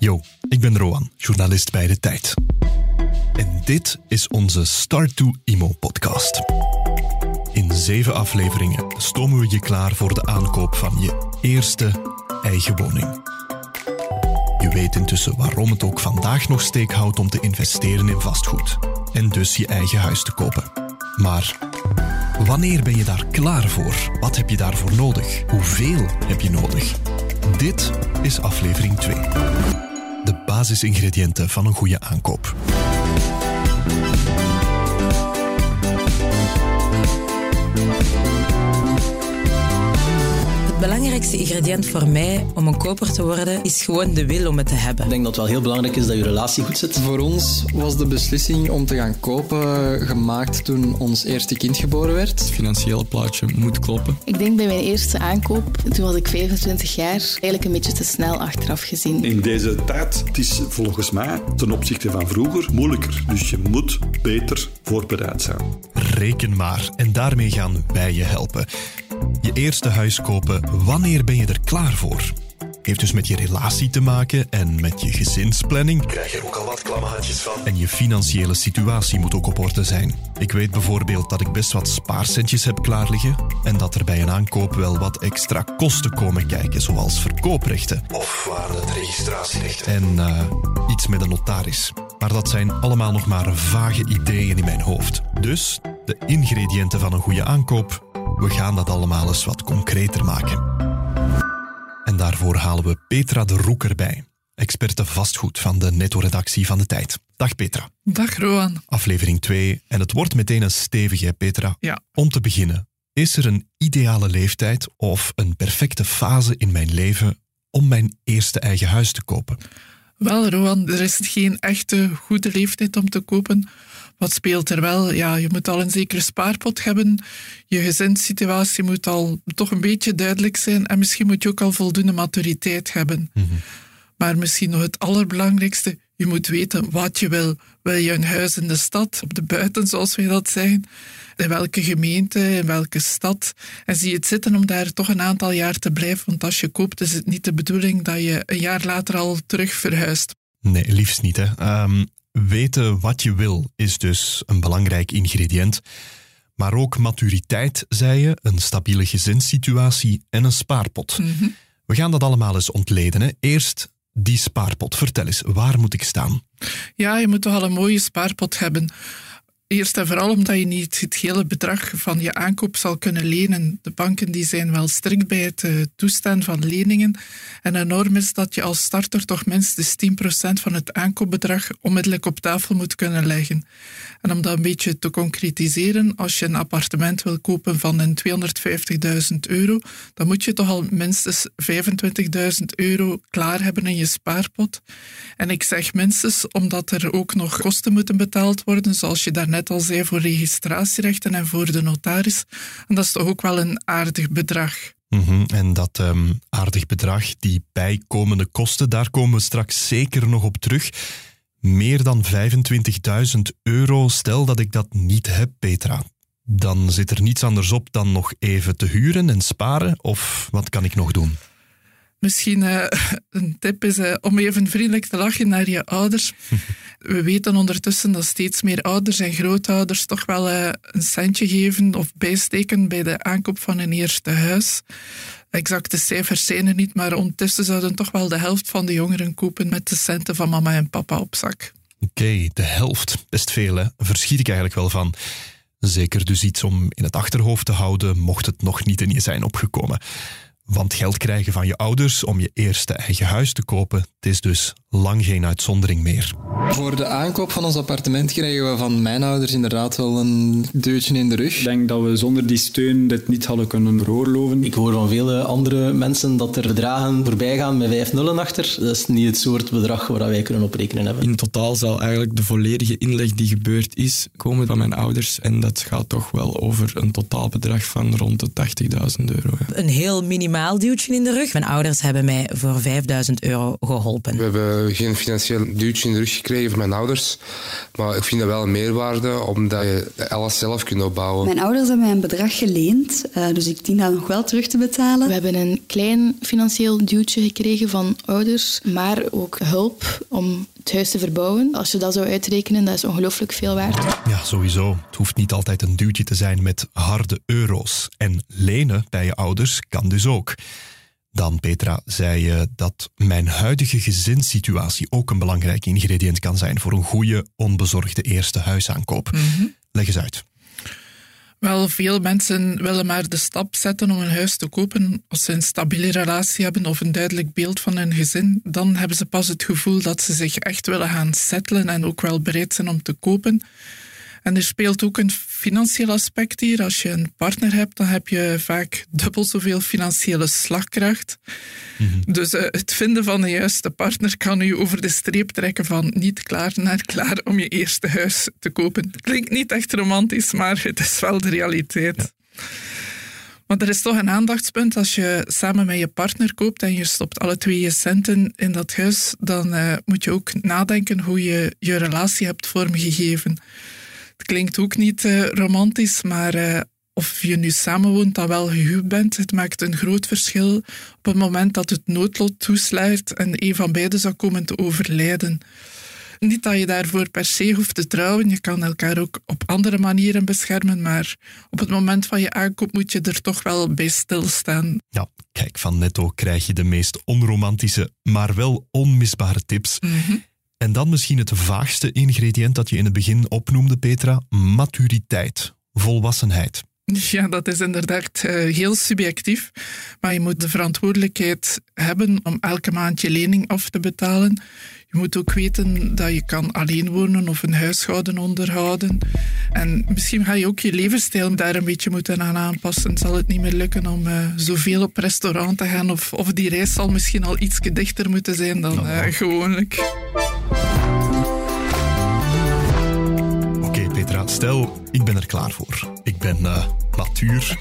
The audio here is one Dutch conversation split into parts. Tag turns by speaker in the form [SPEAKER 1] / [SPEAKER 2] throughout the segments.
[SPEAKER 1] Yo, ik ben Roan, journalist bij De Tijd. En dit is onze Start to Imo podcast. In zeven afleveringen stomen we je klaar voor de aankoop van je eerste eigen woning. Je weet intussen waarom het ook vandaag nog steek houdt om te investeren in vastgoed en dus je eigen huis te kopen. Maar wanneer ben je daar klaar voor? Wat heb je daarvoor nodig? Hoeveel heb je nodig? Dit is aflevering 2. De basisingrediënten van een goede aankoop.
[SPEAKER 2] Belangrijkste ingrediënt voor mij om een koper te worden is gewoon de wil om het te hebben.
[SPEAKER 3] Ik denk dat het wel heel belangrijk is dat je relatie goed zit.
[SPEAKER 4] Voor ons was de beslissing om te gaan kopen gemaakt toen ons eerste kind geboren werd.
[SPEAKER 5] Het financiële plaatje moet kloppen.
[SPEAKER 6] Ik denk bij mijn eerste aankoop, toen was ik 25 jaar, eigenlijk een beetje te snel achteraf gezien.
[SPEAKER 7] In deze tijd, het is volgens mij ten opzichte van vroeger moeilijker. Dus je moet beter voorbereid zijn.
[SPEAKER 1] Reken maar en daarmee gaan wij je helpen. Je eerste huis kopen, wanneer ben je er klaar voor? Heeft dus met je relatie te maken en met je gezinsplanning. Krijg je er ook al wat klamme handjes van. En je financiële situatie moet ook op orde zijn. Ik weet bijvoorbeeld dat ik best wat spaarcentjes heb klaar liggen en dat er bij een aankoop wel wat extra kosten komen kijken, zoals verkooprechten. Of waren het registratierechten? En uh, iets met een notaris. Maar dat zijn allemaal nog maar vage ideeën in mijn hoofd. Dus de ingrediënten van een goede aankoop we gaan dat allemaal eens wat concreter maken. En daarvoor halen we Petra de Roek erbij, experte vastgoed van de netto-redactie van de Tijd. Dag Petra.
[SPEAKER 8] Dag Roan.
[SPEAKER 1] Aflevering 2 en het wordt meteen een stevige, Petra.
[SPEAKER 8] Ja.
[SPEAKER 1] Om te beginnen, is er een ideale leeftijd of een perfecte fase in mijn leven om mijn eerste eigen huis te kopen?
[SPEAKER 8] Wel, Roan, er is geen echte goede leeftijd om te kopen. Wat speelt er wel? Ja, je moet al een zekere spaarpot hebben. Je gezinssituatie moet al toch een beetje duidelijk zijn. En misschien moet je ook al voldoende maturiteit hebben.
[SPEAKER 1] Mhm.
[SPEAKER 8] Maar misschien nog het allerbelangrijkste, je moet weten wat je wil. Wil je een huis in de stad, op de buiten, zoals wij dat zeggen? In welke gemeente, in welke stad? En zie je het zitten om daar toch een aantal jaar te blijven? Want als je koopt, is het niet de bedoeling dat je een jaar later al terug verhuist.
[SPEAKER 1] Nee, liefst niet. Hè. Ehm, weten wat je wil is dus een belangrijk ingrediënt. Maar ook maturiteit, zei je, een stabiele gezinssituatie en een spaarpot.
[SPEAKER 8] Mhm.
[SPEAKER 1] We gaan dat allemaal eens ontleden. Hè. Eerst die spaarpot. Vertel eens, waar moet ik staan?
[SPEAKER 8] Ja, je moet toch al een mooie spaarpot hebben. Eerst en vooral omdat je niet het hele bedrag van je aankoop zal kunnen lenen. De banken die zijn wel strikt bij het uh, toestaan van leningen. En een norm is dat je als starter toch minstens 10% van het aankoopbedrag onmiddellijk op tafel moet kunnen leggen. En om dat een beetje te concretiseren, als je een appartement wil kopen van een 250.000 euro, dan moet je toch al minstens 25.000 euro klaar hebben in je spaarpot. En ik zeg minstens omdat er ook nog kosten moeten betaald worden, zoals je daarnet net al voor registratierechten en voor de notaris. En dat is toch ook wel een aardig bedrag.
[SPEAKER 1] Mm En dat um, aardig bedrag, die bijkomende kosten, daar komen we straks zeker nog op terug. Meer dan 25.000 euro, stel dat ik dat niet heb, Petra. Dan zit er niets anders op dan nog even te huren en sparen, of wat kan ik nog doen?
[SPEAKER 8] Misschien uh, een tip is uh, om even vriendelijk te lachen naar je ouders. We weten ondertussen dat steeds meer ouders en grootouders toch wel uh, een centje geven of bijsteken bij de aankoop van een eerste huis. Exacte cijfers zijn er niet, maar ondertussen zouden toch wel de helft van de jongeren kopen met de centen van mama en papa op zak.
[SPEAKER 1] Oké, okay, de helft. Best veel, hè? Verschiet ik eigenlijk wel van. Zeker dus iets om in het achterhoofd te houden, mocht het nog niet in je zijn opgekomen. Want geld krijgen van je ouders om je eerste eigen huis te kopen, het is dus lang geen uitzondering meer.
[SPEAKER 4] Voor de aankoop van ons appartement kregen we van mijn ouders inderdaad wel een duwtje in de rug.
[SPEAKER 5] Ik denk dat we zonder die steun dit niet hadden kunnen veroorloven.
[SPEAKER 3] Ik hoor van vele andere mensen dat er bedragen voorbij gaan met vijf nullen achter. Dat is niet het soort bedrag waar wij kunnen op rekenen hebben.
[SPEAKER 5] In totaal zal eigenlijk de volledige inleg die gebeurd is komen van mijn ouders. En dat gaat toch wel over een totaalbedrag van rond de 80.000 euro.
[SPEAKER 2] Een heel minimaal normaal duwtje in de rug. Mijn ouders hebben mij voor 5000 euro geholpen.
[SPEAKER 9] We hebben geen financieel duwtje in de rug gekregen van mijn ouders. Maar ik vind dat wel een meerwaarde, omdat je alles zelf kunt opbouwen.
[SPEAKER 10] Mijn ouders hebben mij een bedrag geleend, uh, dus ik dien dat nog wel terug te betalen.
[SPEAKER 6] We hebben een klein financieel duwtje gekregen van ouders, maar ook hulp om het huis te verbouwen. Als je dat zou uitrekenen, dat is ongelooflijk veel waard.
[SPEAKER 1] Ja, sowieso. Het hoeft niet altijd een duwtje te zijn met harde euro's. En lenen bij je ouders kan dus ook. Dan, Petra, zei je dat mijn huidige gezinssituatie ook een belangrijk ingrediënt kan zijn voor een goede, onbezorgde eerste huisaankoop.
[SPEAKER 8] Mhm.
[SPEAKER 1] Leg eens uit.
[SPEAKER 8] Wel, veel mensen willen maar de stap zetten om een huis te kopen als ze een stabiele relatie hebben of een duidelijk beeld van hun gezin. Dan hebben ze pas het gevoel dat ze zich echt willen gaan settelen en ook wel bereid zijn om te kopen. En er speelt ook een financieel aspect hier. Als je een partner hebt, dan heb je vaak dubbel zoveel financiële slagkracht.
[SPEAKER 1] Mhm.
[SPEAKER 8] Dus uh, het vinden van de juiste partner kan u over de streep trekken van niet klaar naar klaar om je eerste huis te kopen. Klinkt niet echt romantisch, maar het is wel de realiteit. Ja. Maar er is toch een aandachtspunt als je samen met je partner koopt en je stopt alle twee je centen in dat huis, dan uh, moet je ook nadenken hoe je je relatie hebt vormgegeven. Het klinkt ook niet uh, romantisch, maar uh, of je nu samenwoont dan wel gehuwd bent, het maakt een groot verschil op het moment dat het noodlot toesluit en een van beiden zou komen te overlijden. Niet dat je daarvoor per se hoeft te trouwen, je kan elkaar ook op andere manieren beschermen, maar op het moment van je aankoop moet je er toch wel bij stilstaan.
[SPEAKER 1] Ja, kijk, van Netto krijg je de meest onromantische, maar wel onmisbare tips.
[SPEAKER 8] Mm -hmm.
[SPEAKER 1] En dan misschien het vaagste ingrediënt dat je in het begin opnoemde, Petra: maturiteit, volwassenheid.
[SPEAKER 8] Ja, dat is inderdaad uh, heel subjectief. Maar je moet de verantwoordelijkheid hebben om elke maand je lening af te betalen. Je moet ook weten dat je kan alleen wonen of een huishouden onderhouden. En misschien ga je ook je levensstijl daar een beetje moeten aan aanpassen. Zal het niet meer lukken om uh, zoveel op restaurant te gaan? Of, of die reis zal misschien al iets dichter moeten zijn dan uh, gewoonlijk.
[SPEAKER 1] Stel, ik ben er klaar voor. Ik ben uh, matuur.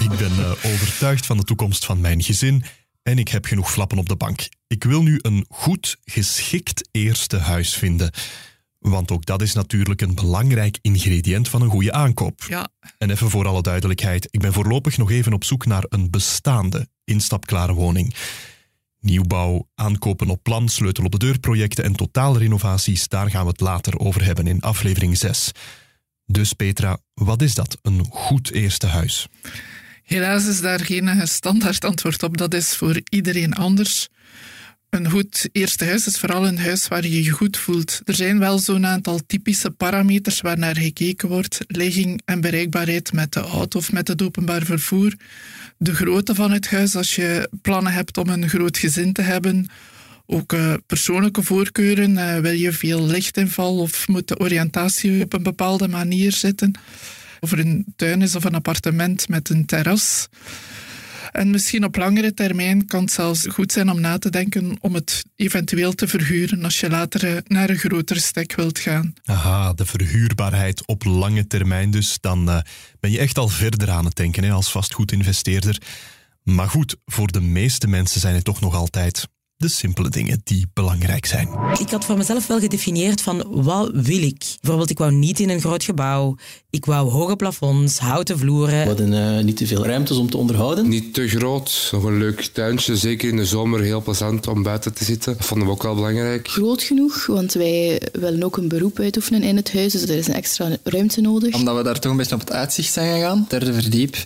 [SPEAKER 1] ik ben uh, overtuigd van de toekomst van mijn gezin. En ik heb genoeg flappen op de bank. Ik wil nu een goed, geschikt eerste huis vinden. Want ook dat is natuurlijk een belangrijk ingrediënt van een goede aankoop.
[SPEAKER 8] Ja.
[SPEAKER 1] En even voor alle duidelijkheid, ik ben voorlopig nog even op zoek naar een bestaande, instapklare woning. Nieuwbouw, aankopen op plan, sleutel op de deur projecten en totaalrenovaties, daar gaan we het later over hebben in aflevering 6. Dus Petra, wat is dat, een goed eerste huis?
[SPEAKER 8] Helaas is daar geen standaard antwoord op. Dat is voor iedereen anders. Een goed eerste huis is vooral een huis waar je je goed voelt. Er zijn wel zo'n aantal typische parameters waar naar gekeken wordt. Ligging en bereikbaarheid met de auto of met het openbaar vervoer. De grootte van het huis als je plannen hebt om een groot gezin te hebben. Ook uh, persoonlijke voorkeuren. Uh, wil je veel lichtinval of moet de oriëntatie op een bepaalde manier zitten? Of er een tuin is of een appartement met een terras. En misschien op langere termijn kan het zelfs goed zijn om na te denken om het eventueel te verhuren als je later naar een grotere stek wilt gaan.
[SPEAKER 1] Aha, de verhuurbaarheid op lange termijn dus. Dan uh, ben je echt al verder aan het denken hè, als vastgoedinvesteerder. Maar goed, voor de meeste mensen zijn het toch nog altijd de simpele dingen die belangrijk zijn.
[SPEAKER 2] Ik had voor mezelf wel gedefinieerd van wat wil ik. Bijvoorbeeld, ik wou niet in een groot gebouw. Ik wou hoge plafonds, houten vloeren.
[SPEAKER 3] We hadden uh, niet te veel ruimtes om te onderhouden.
[SPEAKER 9] Niet te groot, nog een leuk tuintje. Zeker in de zomer heel plezant om buiten te zitten. Dat vonden we ook wel belangrijk.
[SPEAKER 6] Groot genoeg, want wij willen ook een beroep uitoefenen in het huis. Dus er is een extra ruimte nodig.
[SPEAKER 4] Omdat we daar toch een beetje op het uitzicht zijn gegaan. Derde verdiep.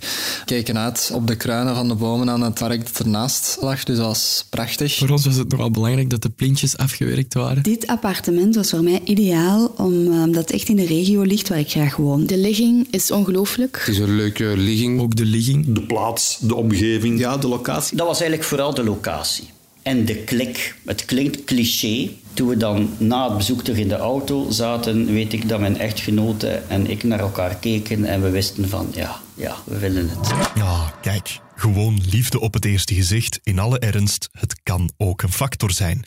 [SPEAKER 4] Kijken uit op de kruinen van de bomen aan het park dat ernaast lag. Dus dat was prachtig.
[SPEAKER 5] Voor ons was het nogal belangrijk dat de plintjes afgewerkt waren.
[SPEAKER 10] Dit appartement was voor mij ideaal, omdat het echt in de regio ligt waar ik graag woon.
[SPEAKER 6] De ligging is ongelooflijk.
[SPEAKER 9] Het is een leuke ligging.
[SPEAKER 5] Ook de ligging.
[SPEAKER 7] De plaats, de omgeving.
[SPEAKER 3] Ja, de locatie.
[SPEAKER 11] Dat was eigenlijk vooral de locatie. En de klik. Het klinkt cliché. Toen we dan na het bezoek terug in de auto zaten, weet ik dat mijn echtgenote en ik naar elkaar keken en we wisten van ja, ja, we willen het.
[SPEAKER 1] Ja, kijk, gewoon liefde op het eerste gezicht. In alle ernst, het kan ook een factor zijn.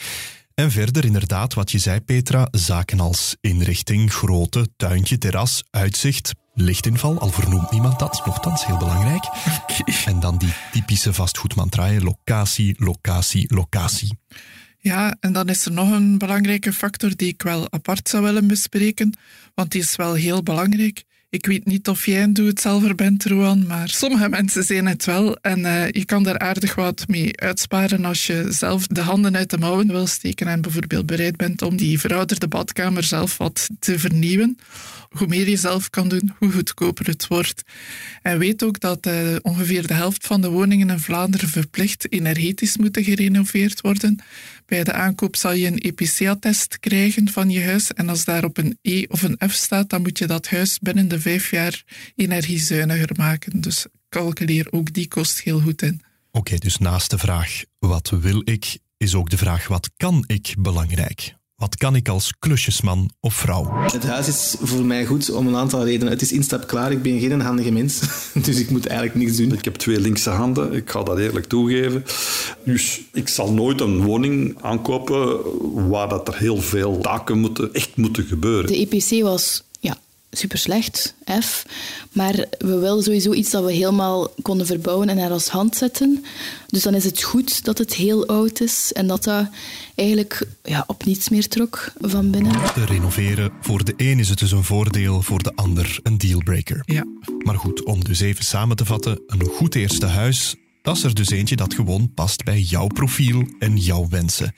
[SPEAKER 1] En verder inderdaad, wat je zei Petra, zaken als inrichting, grootte, tuintje, terras, uitzicht. lichtinval, al vernoemt niemand dat, nogthans heel belangrijk. En dan die typische vastgoedmantra, hè, locatie, locatie, locatie.
[SPEAKER 8] Ja, en dan is er nog een belangrijke factor die ik wel apart zou willen bespreken, want die is wel heel belangrijk. Ik weet niet of jij een doe-het-zelver bent, Roan, maar sommige mensen zijn het wel. En uh, je kan daar aardig wat mee uitsparen als je zelf de handen uit de mouwen wil steken en bijvoorbeeld bereid bent om die verouderde badkamer zelf wat te vernieuwen. Hoe meer je zelf kan doen, hoe goedkoper het wordt. En weet ook dat uh, ongeveer de helft van de woningen in Vlaanderen verplicht energetisch moeten gerenoveerd worden. Bij de aankoop zal je een EPC-attest krijgen van je huis. En als daar op een E of een F staat, dan moet je dat huis binnen de vijf jaar energiezuiniger maken. Dus calculeer ook die kost heel goed in.
[SPEAKER 1] Oké, dus naast de vraag wat wil ik, is ook de vraag wat kan ik belangrijk. Wat kan ik als klusjesman of vrouw?
[SPEAKER 3] Het huis is voor mij goed om een aantal redenen. Het is instapklaar, ik ben geen handige mens, dus ik moet eigenlijk niks doen.
[SPEAKER 7] Ik heb twee linkse handen, ik ga dat eerlijk toegeven. Dus ik zal nooit een woning aankopen waar dat er heel veel taken moeten, echt moeten gebeuren.
[SPEAKER 6] De EPC was super slecht, F. Maar we wilden sowieso iets dat we helemaal konden verbouwen en naar ons hand zetten. Dus dan is het goed dat het heel oud is en dat dat eigenlijk ja, op niets meer trok van binnen.
[SPEAKER 1] Te renoveren, voor de een is het dus een voordeel, voor de ander een dealbreaker.
[SPEAKER 8] Ja.
[SPEAKER 1] Maar goed, om dus even samen te vatten, een goed eerste huis, dat is er dus eentje dat gewoon past bij jouw profiel en jouw wensen.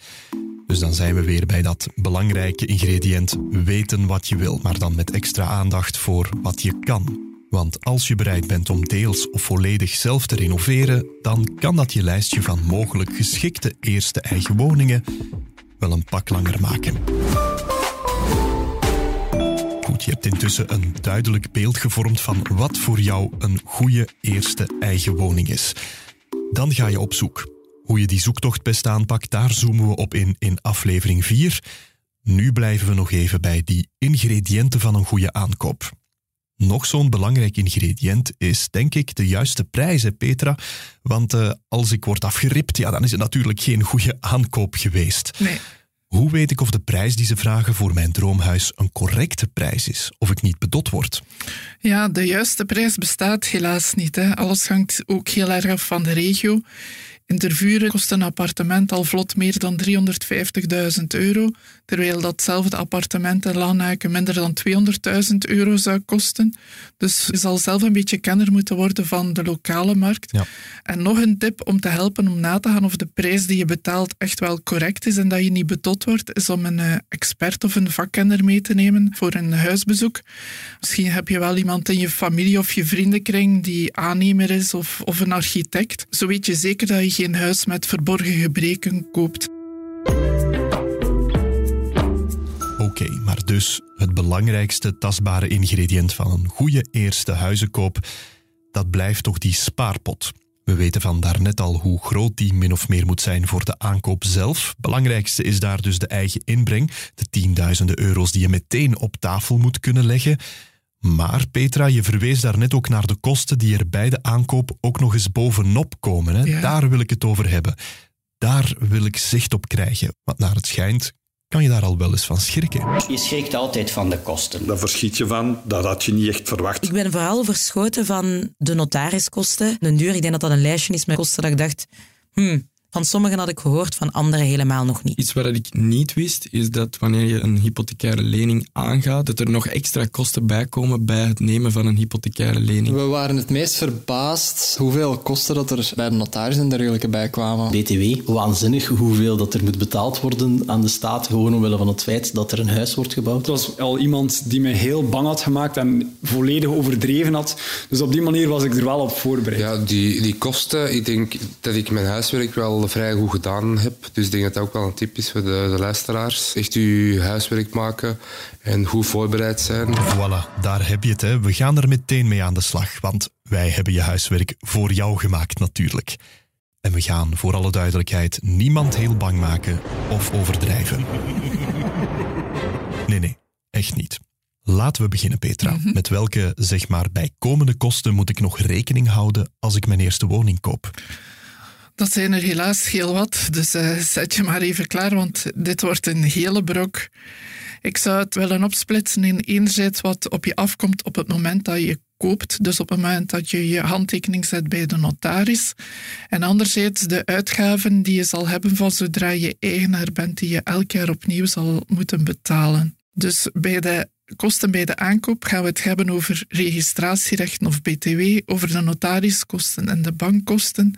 [SPEAKER 1] Dus dan zijn we weer bij dat belangrijke ingrediënt weten wat je wil, maar dan met extra aandacht voor wat je kan. Want als je bereid bent om deels of volledig zelf te renoveren, dan kan dat je lijstje van mogelijk geschikte eerste eigen woningen wel een pak langer maken. Goed, je hebt intussen een duidelijk beeld gevormd van wat voor jou een goede eerste eigen woning is. Dan ga je op zoek. Hoe je die zoektocht best aanpakt, daar zoomen we op in in aflevering 4. Nu blijven we nog even bij die ingrediënten van een goede aankoop. Nog zo'n belangrijk ingrediënt is, denk ik, de juiste prijs, hè, Petra. Want uh, als ik word afgeript, ja, dan is het natuurlijk geen goede aankoop geweest.
[SPEAKER 8] Nee.
[SPEAKER 1] Hoe weet ik of de prijs die ze vragen voor mijn droomhuis een correcte prijs is? Of ik niet bedot word?
[SPEAKER 8] Ja, de juiste prijs bestaat helaas niet. Hè. Alles hangt ook heel erg af van de regio. In Tervuren kost een appartement al vlot meer dan 350.000 euro, terwijl datzelfde appartement in Lanaken minder dan 200.000 euro zou kosten. Dus je zal zelf een beetje kenner moeten worden van de lokale markt.
[SPEAKER 1] Ja.
[SPEAKER 8] En nog een tip om te helpen om na te gaan of de prijs die je betaalt echt wel correct is en dat je niet betot wordt, is om een eh, expert of een vakkenner mee te nemen voor een huisbezoek. Misschien heb je wel iemand in je familie of je vriendenkring die aannemer is of, of een architect. Zo weet je zeker dat je geen huis met verborgen gebreken koopt.
[SPEAKER 1] Oké, maar dus het belangrijkste tastbare ingrediënt van een goede eerste huizenkoop, dat blijft toch die spaarpot. We weten van daarnet al hoe groot die min of meer moet zijn voor de aankoop zelf. Belangrijkste is daar dus de eigen inbreng, de tienduizenden euro's die je meteen op tafel moet kunnen leggen. Maar Petra, je verwees daarnet ook naar de kosten die er bij de aankoop ook nog eens bovenop komen. Hè?
[SPEAKER 8] Ja.
[SPEAKER 1] Daar wil ik het over hebben. Daar wil ik zicht op krijgen. Want naar het schijnt kan je daar al wel eens van schrikken.
[SPEAKER 11] Je schrikt altijd van de kosten.
[SPEAKER 7] Daar verschiet je van, dat had je niet echt verwacht.
[SPEAKER 2] Ik ben vooral verschoten van de notariskosten. Een duur, ik denk dat dat een lijstje is met kosten dat ik dacht... Hmm, van sommigen had ik gehoord, van anderen helemaal nog niet.
[SPEAKER 5] Iets wat ik niet wist, is dat wanneer je een hypothecaire lening aangaat, dat er nog extra kosten bij komen bij het nemen van een hypothecaire lening.
[SPEAKER 4] We waren het meest verbaasd hoeveel kosten dat er bij de notaris en dergelijke bij kwamen.
[SPEAKER 3] BTW, waanzinnig hoeveel dat er moet betaald worden aan de staat, gewoon omwille van het feit dat er een huis wordt gebouwd.
[SPEAKER 12] Het was al iemand die me heel bang had gemaakt en volledig overdreven had. Dus op die manier was ik er wel op voorbereid.
[SPEAKER 9] Ja, die, die kosten, ik denk dat ik mijn huiswerk wel vrij goed gedaan heb. Dus ik denk dat dat ook wel een tip is voor de, de luisteraars. Echt uw huiswerk maken en goed voorbereid zijn.
[SPEAKER 1] Voilà, daar heb je het. Hè. We gaan er meteen mee aan de slag, want wij hebben je huiswerk voor jou gemaakt natuurlijk. En we gaan, voor alle duidelijkheid, niemand heel bang maken of overdrijven. Nee, nee, echt niet. Laten we beginnen, Petra. Met welke, zeg maar, bijkomende kosten moet ik nog rekening houden als ik mijn eerste woning koop?
[SPEAKER 8] Dat zijn er helaas heel wat, dus eh, zet je maar even klaar, want dit wordt een hele brok. Ik zou het willen opsplitsen in enerzijds wat op je afkomt op het moment dat je koopt, dus op het moment dat je je handtekening zet bij de notaris. En anderzijds de uitgaven die je zal hebben van zodra je eigenaar bent, die je elk jaar opnieuw zal moeten betalen. Dus bij de kosten bij de aankoop gaan we het hebben over registratierechten of BTW, over de notariskosten en de bankkosten.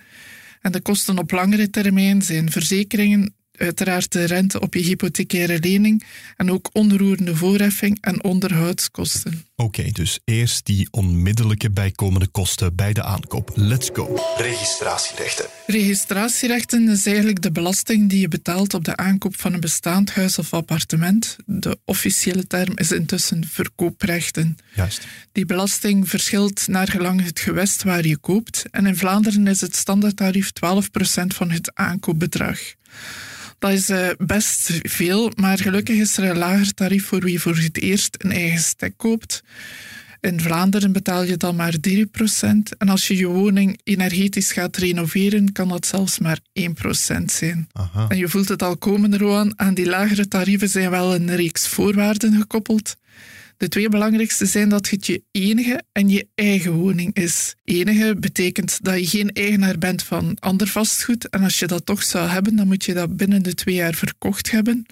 [SPEAKER 8] En de kosten op langere termijn zijn verzekeringen, uiteraard de rente op je hypothecaire lening en ook onroerende voorheffing en onderhoudskosten.
[SPEAKER 1] Oké, dus eerst die onmiddellijke bijkomende kosten bij de aankoop. Let's go. Registratierechten.
[SPEAKER 8] Registratierechten is eigenlijk de belasting die je betaalt op de aankoop van een bestaand huis of appartement. De officiële term is intussen verkooprechten.
[SPEAKER 1] Juist.
[SPEAKER 8] Die belasting verschilt naar gelang het gewest waar je koopt. En in Vlaanderen is het standaardtarief 12% van het aankoopbedrag. Dat is uh, best veel, maar gelukkig is er een lager tarief voor wie voor het eerst een eigen stek koopt. In Vlaanderen betaal je dan maar 3%. En als je je woning energetisch gaat renoveren, kan dat zelfs maar 1% zijn.
[SPEAKER 1] Aha.
[SPEAKER 8] En je voelt het al komen, Roan. Aan die lagere tarieven zijn wel een reeks voorwaarden gekoppeld. De twee belangrijkste zijn dat het je enige en je eigen woning is. Enige betekent dat je geen eigenaar bent van ander vastgoed. En als je dat toch zou hebben, dan moet je dat binnen de twee jaar verkocht hebben.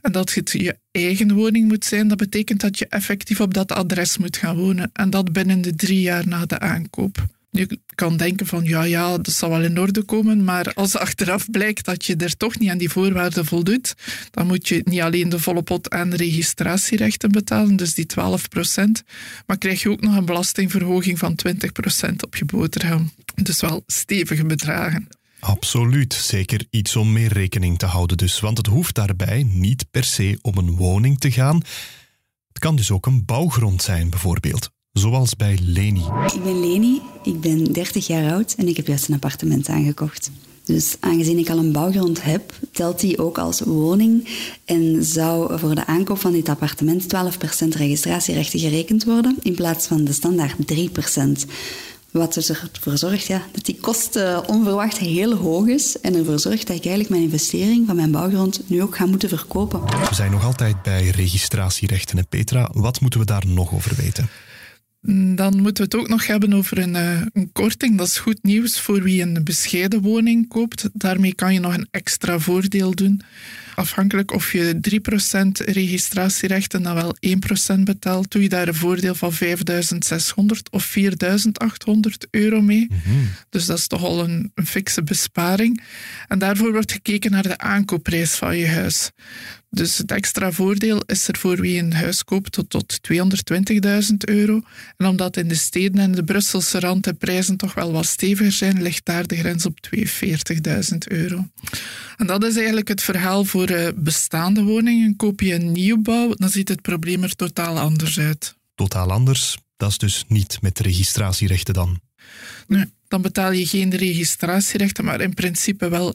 [SPEAKER 8] En dat het je eigen woning moet zijn, dat betekent dat je effectief op dat adres moet gaan wonen. En dat binnen de drie jaar na de aankoop. Nu kan denken van ja, ja, dat zal wel in orde komen, maar als achteraf blijkt dat je er toch niet aan die voorwaarden voldoet, dan moet je niet alleen de volle pot aan registratierechten betalen, dus die 12% maar krijg je ook nog een belastingverhoging van 20% op je boterham. Dus wel stevige bedragen.
[SPEAKER 1] Absoluut, zeker iets om mee rekening te houden dus, want het hoeft daarbij niet per se om een woning te gaan. Het kan dus ook een bouwgrond zijn, bijvoorbeeld. Zoals bij Leni.
[SPEAKER 10] Ik ben Leni, ik ben 30 jaar oud en ik heb juist een appartement aangekocht. Dus aangezien ik al een bouwgrond heb, telt die ook als woning en zou voor de aankoop van dit appartement 12% registratierechten gerekend worden in plaats van de standaard 3%. Wat dus ervoor zorgt ja, dat die kosten onverwacht heel hoog is en ervoor zorgt dat ik eigenlijk mijn investering van mijn bouwgrond nu ook ga moeten verkopen.
[SPEAKER 1] We zijn nog altijd bij registratierechten. En Petra, wat moeten we daar nog over weten?
[SPEAKER 8] Dan moeten we het ook nog hebben over een, uh, een, korting. Dat is goed nieuws voor wie een bescheiden woning koopt. Daarmee kan je nog een extra voordeel doen. Afhankelijk of je 3% registratierechten dan wel 1% betaalt, doe je daar een voordeel van 5600 of 4800 euro mee. Dus dat is toch al een, een fikse besparing. En daarvoor wordt gekeken naar de aankoopprijs van je huis. Dus het extra voordeel is er voor wie een huis koopt tot, tot 220.000 euro. En omdat in de steden en de Brusselse rand de prijzen toch wel wat steviger zijn, ligt daar de grens op 42.000 euro. En dat is eigenlijk het verhaal voor uh, bestaande woningen. Koop je een nieuwbouw, dan ziet het probleem er totaal anders uit.
[SPEAKER 1] Totaal anders? Dat is dus niet met registratierechten dan?
[SPEAKER 8] Nee, dan betaal je geen registratierechten, maar in principe wel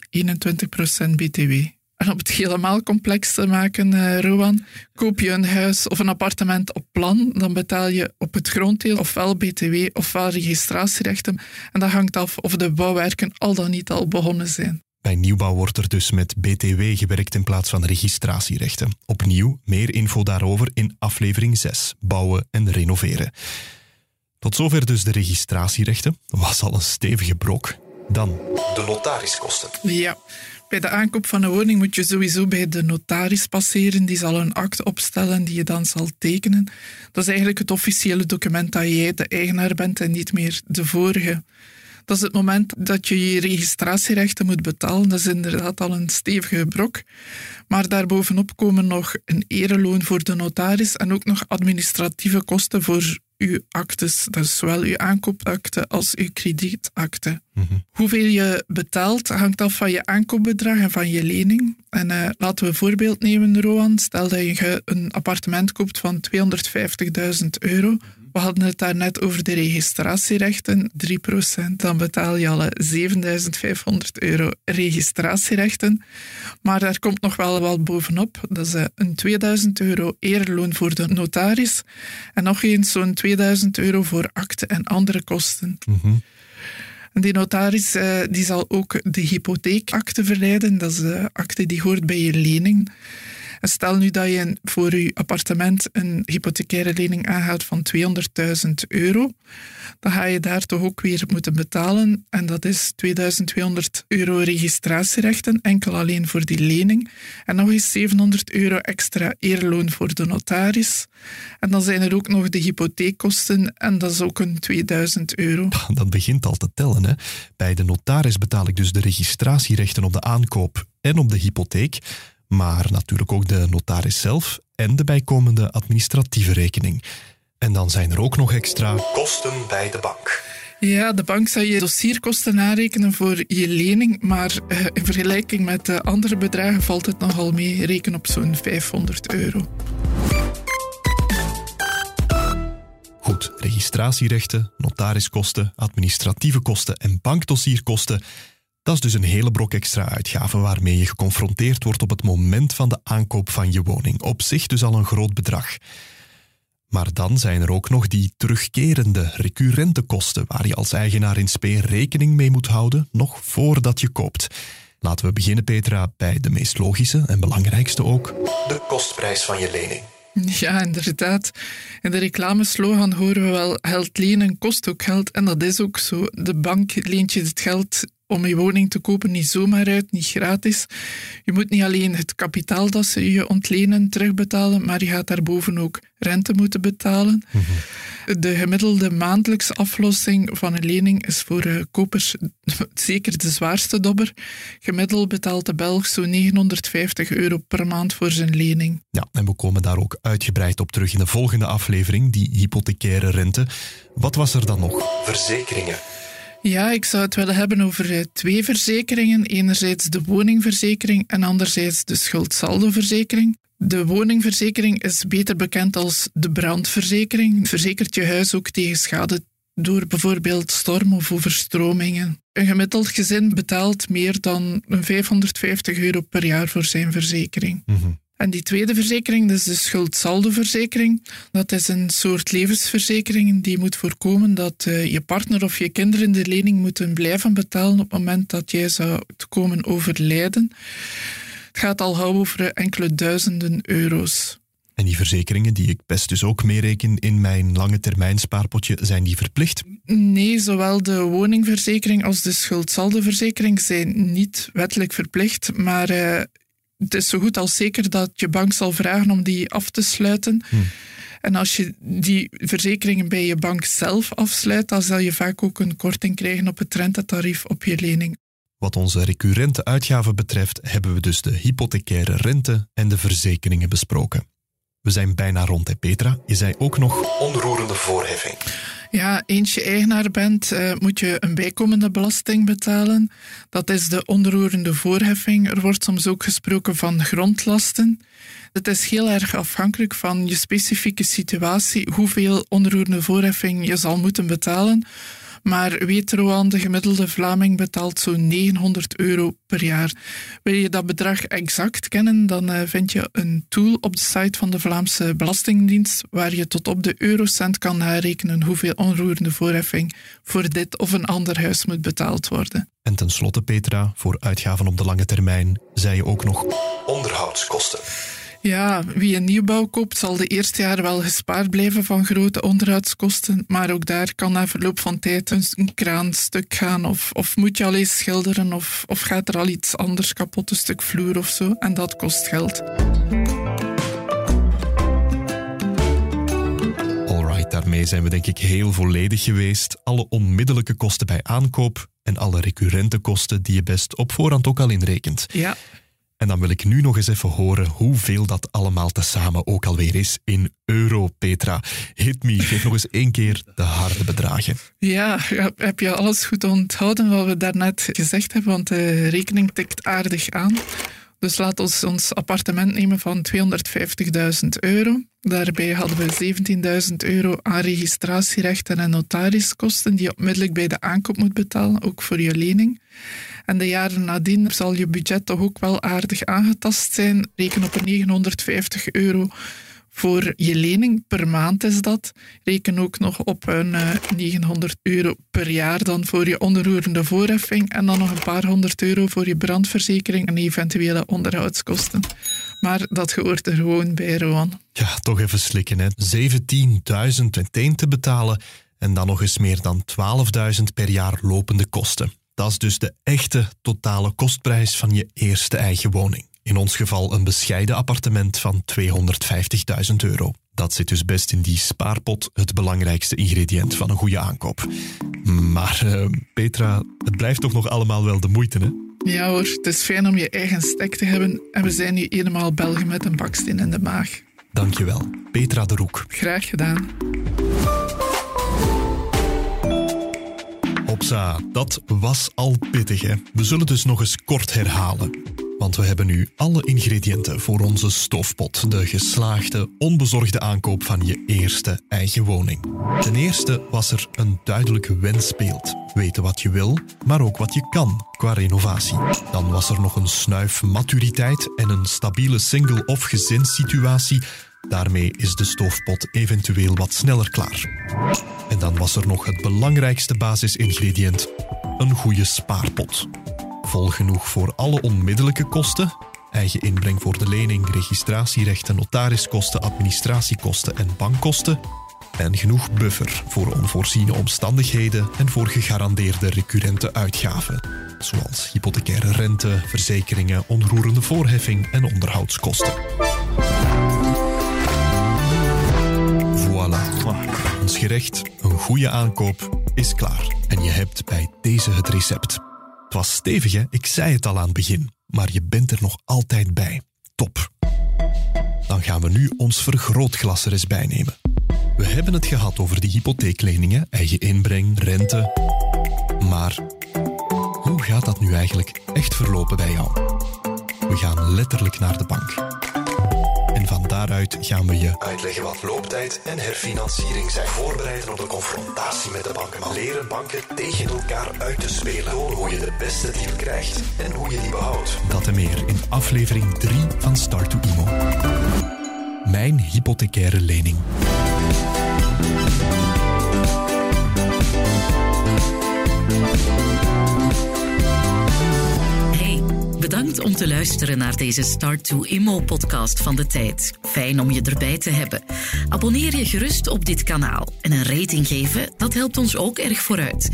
[SPEAKER 8] 21% BTW. En om het helemaal complex te maken, uh, Rowan, koop je een huis of een appartement op plan, dan betaal je op het gronddeel ofwel BTW ofwel registratierechten. En dat hangt af of de bouwwerken al dan niet al begonnen zijn.
[SPEAKER 1] Bij nieuwbouw wordt er dus met BTW gewerkt in plaats van registratierechten. Opnieuw, meer info daarover in aflevering 6, bouwen en renoveren. Tot zover dus de registratierechten. Was al een stevige brok. Dan de notariskosten.
[SPEAKER 8] Ja, bij de aankoop van een woning moet je sowieso bij de notaris passeren. Die zal een akte opstellen die je dan zal tekenen. Dat is eigenlijk het officiële document dat jij de eigenaar bent en niet meer de vorige. Dat is het moment dat je je registratierechten moet betalen. Dat is inderdaad al een stevige brok. Maar daarbovenop komen nog een ereloon voor de notaris en ook nog administratieve kosten voor uw actes. Dat is zowel uw aankoopakte als uw kredietakte. Hoeveel je betaalt hangt af van je aankoopbedrag en van je lening. En uh, laten we een voorbeeld nemen, Roan. Stel dat je een appartement koopt van 250.000 euro. We hadden het daarnet over de registratierechten, 3%. Dan betaal je al 7500 euro registratierechten. Maar daar komt nog wel wat bovenop. Dat is een 2000 euro eerloon voor de notaris. En nog eens zo'n 2000 euro voor akte en andere kosten. En die notaris uh, die zal ook de hypotheekakte verleiden. Dat is de akte die hoort bij je lening. Stel nu dat je voor je appartement een hypothecaire lening aangaat van 200.000 euro, dan ga je daar toch ook weer moeten betalen. En dat is 2200 euro registratierechten, enkel alleen voor die lening. En nog eens 700 euro extra eerloon voor de notaris. En dan zijn er ook nog de hypotheekkosten en dat is ook een 2000 euro.
[SPEAKER 1] Dat begint al te tellen. Hè? Bij de notaris betaal ik dus de registratierechten op de aankoop en op de hypotheek, maar natuurlijk ook de notaris zelf en de bijkomende administratieve rekening. En dan zijn er ook nog extra kosten bij de bank.
[SPEAKER 8] Ja, de bank zal je dossierkosten aanrekenen voor je lening, maar eh, in vergelijking met de andere bedragen valt het nogal mee. Reken op zo'n 500 euro.
[SPEAKER 1] Goed, registratierechten, notariskosten, administratieve kosten en bankdossierkosten. Dat is dus een hele brok extra uitgaven waarmee je geconfronteerd wordt op het moment van de aankoop van je woning. Op zich dus al een groot bedrag. Maar dan zijn er ook nog die terugkerende, recurrente kosten waar je als eigenaar in spe rekening mee moet houden nog voordat je koopt. Laten we beginnen, Petra, bij de meest logische en belangrijkste ook: de kostprijs van je lening.
[SPEAKER 8] Ja, inderdaad. In de reclameslogan horen we wel: geld lenen kost ook geld. En dat is ook zo. De bank leent je het geld om je woning te kopen niet zomaar uit, niet gratis. Je moet niet alleen het kapitaal dat ze je ontlenen terugbetalen, maar je gaat daarboven ook rente moeten betalen. De gemiddelde maandelijkse aflossing van een lening is voor uh, kopers zeker de zwaarste dobber. Gemiddeld betaalt de Belg zo'n 950 euro per maand voor zijn lening.
[SPEAKER 1] Ja, en we komen daar ook uitgebreid op terug in de volgende aflevering, die hypothecaire rente. Wat was er dan nog? Verzekeringen.
[SPEAKER 8] Ja, ik zou het willen hebben over eh, twee verzekeringen. Enerzijds de woningverzekering en anderzijds de schuldsaldoverzekering. De woningverzekering is beter bekend als de brandverzekering. Verzekert je huis ook tegen schade door bijvoorbeeld storm of overstromingen. Een gemiddeld gezin betaalt meer dan 550 euro per jaar voor zijn verzekering. En die tweede verzekering, dat is de schuldsaldoverzekering. Dat is een soort levensverzekering die moet voorkomen dat uh, je partner of je kinderen de lening moeten blijven betalen op het moment dat jij zou komen overlijden. Het gaat al gauw over enkele duizenden euro's.
[SPEAKER 1] En die verzekeringen, die ik best dus ook meereken in mijn lange termijn spaarpotje, zijn die verplicht?
[SPEAKER 8] Nee, zowel de woningverzekering als de schuldsaldoverzekering zijn niet wettelijk verplicht, maar uh, het is zo goed als zeker dat je bank zal vragen om die af te sluiten.
[SPEAKER 1] Hmm.
[SPEAKER 8] En als je die verzekeringen bij je bank zelf afsluit, dan zal je vaak ook een korting krijgen op het rentetarief op je lening.
[SPEAKER 1] Wat onze recurrente uitgaven betreft, hebben we dus de hypothecaire rente en de verzekeringen besproken. We zijn bijna rond, hè Petra? Je zei ook nog onroerende voorheffing.
[SPEAKER 8] Ja, eens je eigenaar bent, uh, moet je een bijkomende belasting betalen. Dat is de onroerende voorheffing. Er wordt soms ook gesproken van grondlasten. Het is heel erg afhankelijk van je specifieke situatie, hoeveel onroerende voorheffing je zal moeten betalen. Maar weet Roan, de gemiddelde Vlaming betaalt zo'n 900 euro per jaar. Wil je dat bedrag exact kennen, dan uh, vind je een tool op de site van de Vlaamse Belastingdienst waar je tot op de eurocent kan narekenen hoeveel onroerende voorheffing voor dit of een ander huis moet betaald worden.
[SPEAKER 1] En tenslotte, Petra, voor uitgaven op de lange termijn, zei je ook nog onderhoudskosten.
[SPEAKER 8] Ja, wie een nieuwbouw koopt zal de eerste jaar wel gespaard blijven van grote onderhoudskosten, maar ook daar kan na verloop van tijd een kraan stuk gaan of, of moet je al eens schilderen of, of gaat er al iets anders kapot, een stuk vloer of zo, en dat kost geld.
[SPEAKER 1] Alright, daarmee zijn we denk ik heel volledig geweest. Alle onmiddellijke kosten bij aankoop en alle recurrente kosten die je best op voorhand ook al inrekent.
[SPEAKER 8] Ja.
[SPEAKER 1] En dan wil ik nu nog eens even horen hoeveel dat allemaal tezamen ook alweer is in euro, Petra. Hit me, geef nog eens één keer de harde bedragen.
[SPEAKER 8] Ja, heb je alles goed onthouden wat we daarnet gezegd hebben, want de rekening tikt aardig aan. Dus laat ons ons appartement nemen van 250.000 euro. Daarbij hadden we 17.000 euro aan registratierechten en notariskosten die je onmiddellijk bij de aankoop moet betalen, ook voor je lening. En de jaren nadien zal je budget toch ook wel aardig aangetast zijn. Reken op een 950 euro voor je lening per maand is dat. Reken ook nog op een 900 euro per jaar dan voor je onderroerende voorheffing en dan nog een paar honderd euro voor je brandverzekering en eventuele onderhoudskosten. Maar dat hoort er gewoon bij, Rowan.
[SPEAKER 1] Ja, toch even slikken, hè. 17.000 meteen te betalen en dan nog eens meer dan 12.000 per jaar lopende kosten. Dat is dus de echte totale kostprijs van je eerste eigen woning. In ons geval een bescheiden appartement van 250.000 euro. Dat zit dus best in die spaarpot, het belangrijkste ingrediënt van een goede aankoop. Maar uh, Petra, het blijft toch nog allemaal wel de moeite, hè?
[SPEAKER 8] Ja hoor, het is fijn om je eigen stek te hebben en we zijn nu eenmaal Belgen met een baksteen in de maag.
[SPEAKER 1] Dankjewel, Petra de Roek.
[SPEAKER 8] Graag gedaan.
[SPEAKER 1] Hopsa, dat was al pittig, hè? We zullen dus nog eens kort herhalen. Want we hebben nu alle ingrediënten voor onze stofpot. De geslaagde, onbezorgde aankoop van je eerste eigen woning. Ten eerste was er een duidelijke wensbeeld. Weten wat je wil, maar ook wat je kan qua renovatie. Dan was er nog een snuif maturiteit en een stabiele single- of gezinssituatie. Daarmee is de stofpot eventueel wat sneller klaar. En dan was er nog het belangrijkste basisingrediënt: een goede spaarpot vol genoeg voor alle onmiddellijke kosten, eigen inbreng voor de lening, registratierechten, notariskosten, administratiekosten en bankkosten, en genoeg buffer voor onvoorziene omstandigheden en voor gegarandeerde recurrente uitgaven, zoals hypothecaire rente, verzekeringen, onroerende voorheffing en onderhoudskosten. Voilà. Ons gerecht, goede aankoop, is klaar. En je hebt bij deze het recept. Het was stevig, hè? Ik zei het al aan het begin. Maar je bent er nog altijd bij. Top. Dan gaan we nu ons vergrootglas er eens bij nemen. We hebben het gehad over die hypotheekleningen, eigen inbreng, rente. Maar hoe gaat dat nu eigenlijk echt verlopen bij jou? We gaan letterlijk naar de bank. Daaruit gaan we je
[SPEAKER 13] uitleggen wat looptijd en herfinanciering zijn. Voorbereiden op de confrontatie met de banken. Leren banken tegen elkaar uit te spelen. Door hoe je de beste deal krijgt en hoe je die behoudt.
[SPEAKER 1] Dat en meer in aflevering 3 van Start to Imo. Mijn hypothecaire lening.
[SPEAKER 14] Bedankt om te luisteren naar deze Start to Immo podcast van de tijd. Fijn om je erbij te hebben. Abonneer je gerust op dit kanaal en een rating geven, dat helpt ons ook erg vooruit.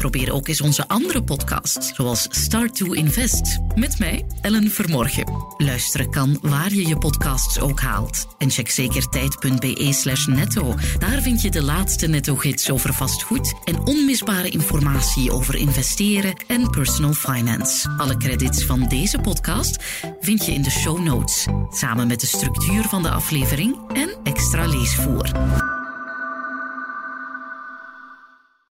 [SPEAKER 14] Probeer ook eens onze andere podcasts, zoals Start to Invest, met mij, Ellen Vermorgen. Luisteren kan waar je je podcasts ook haalt. En check zeker tijd.be netto. Daar vind je de laatste netto-gids over vastgoed en onmisbare informatie over investeren en personal finance. Alle credits van deze podcast vind je in de show notes, samen met de structuur van de aflevering en extra leesvoer.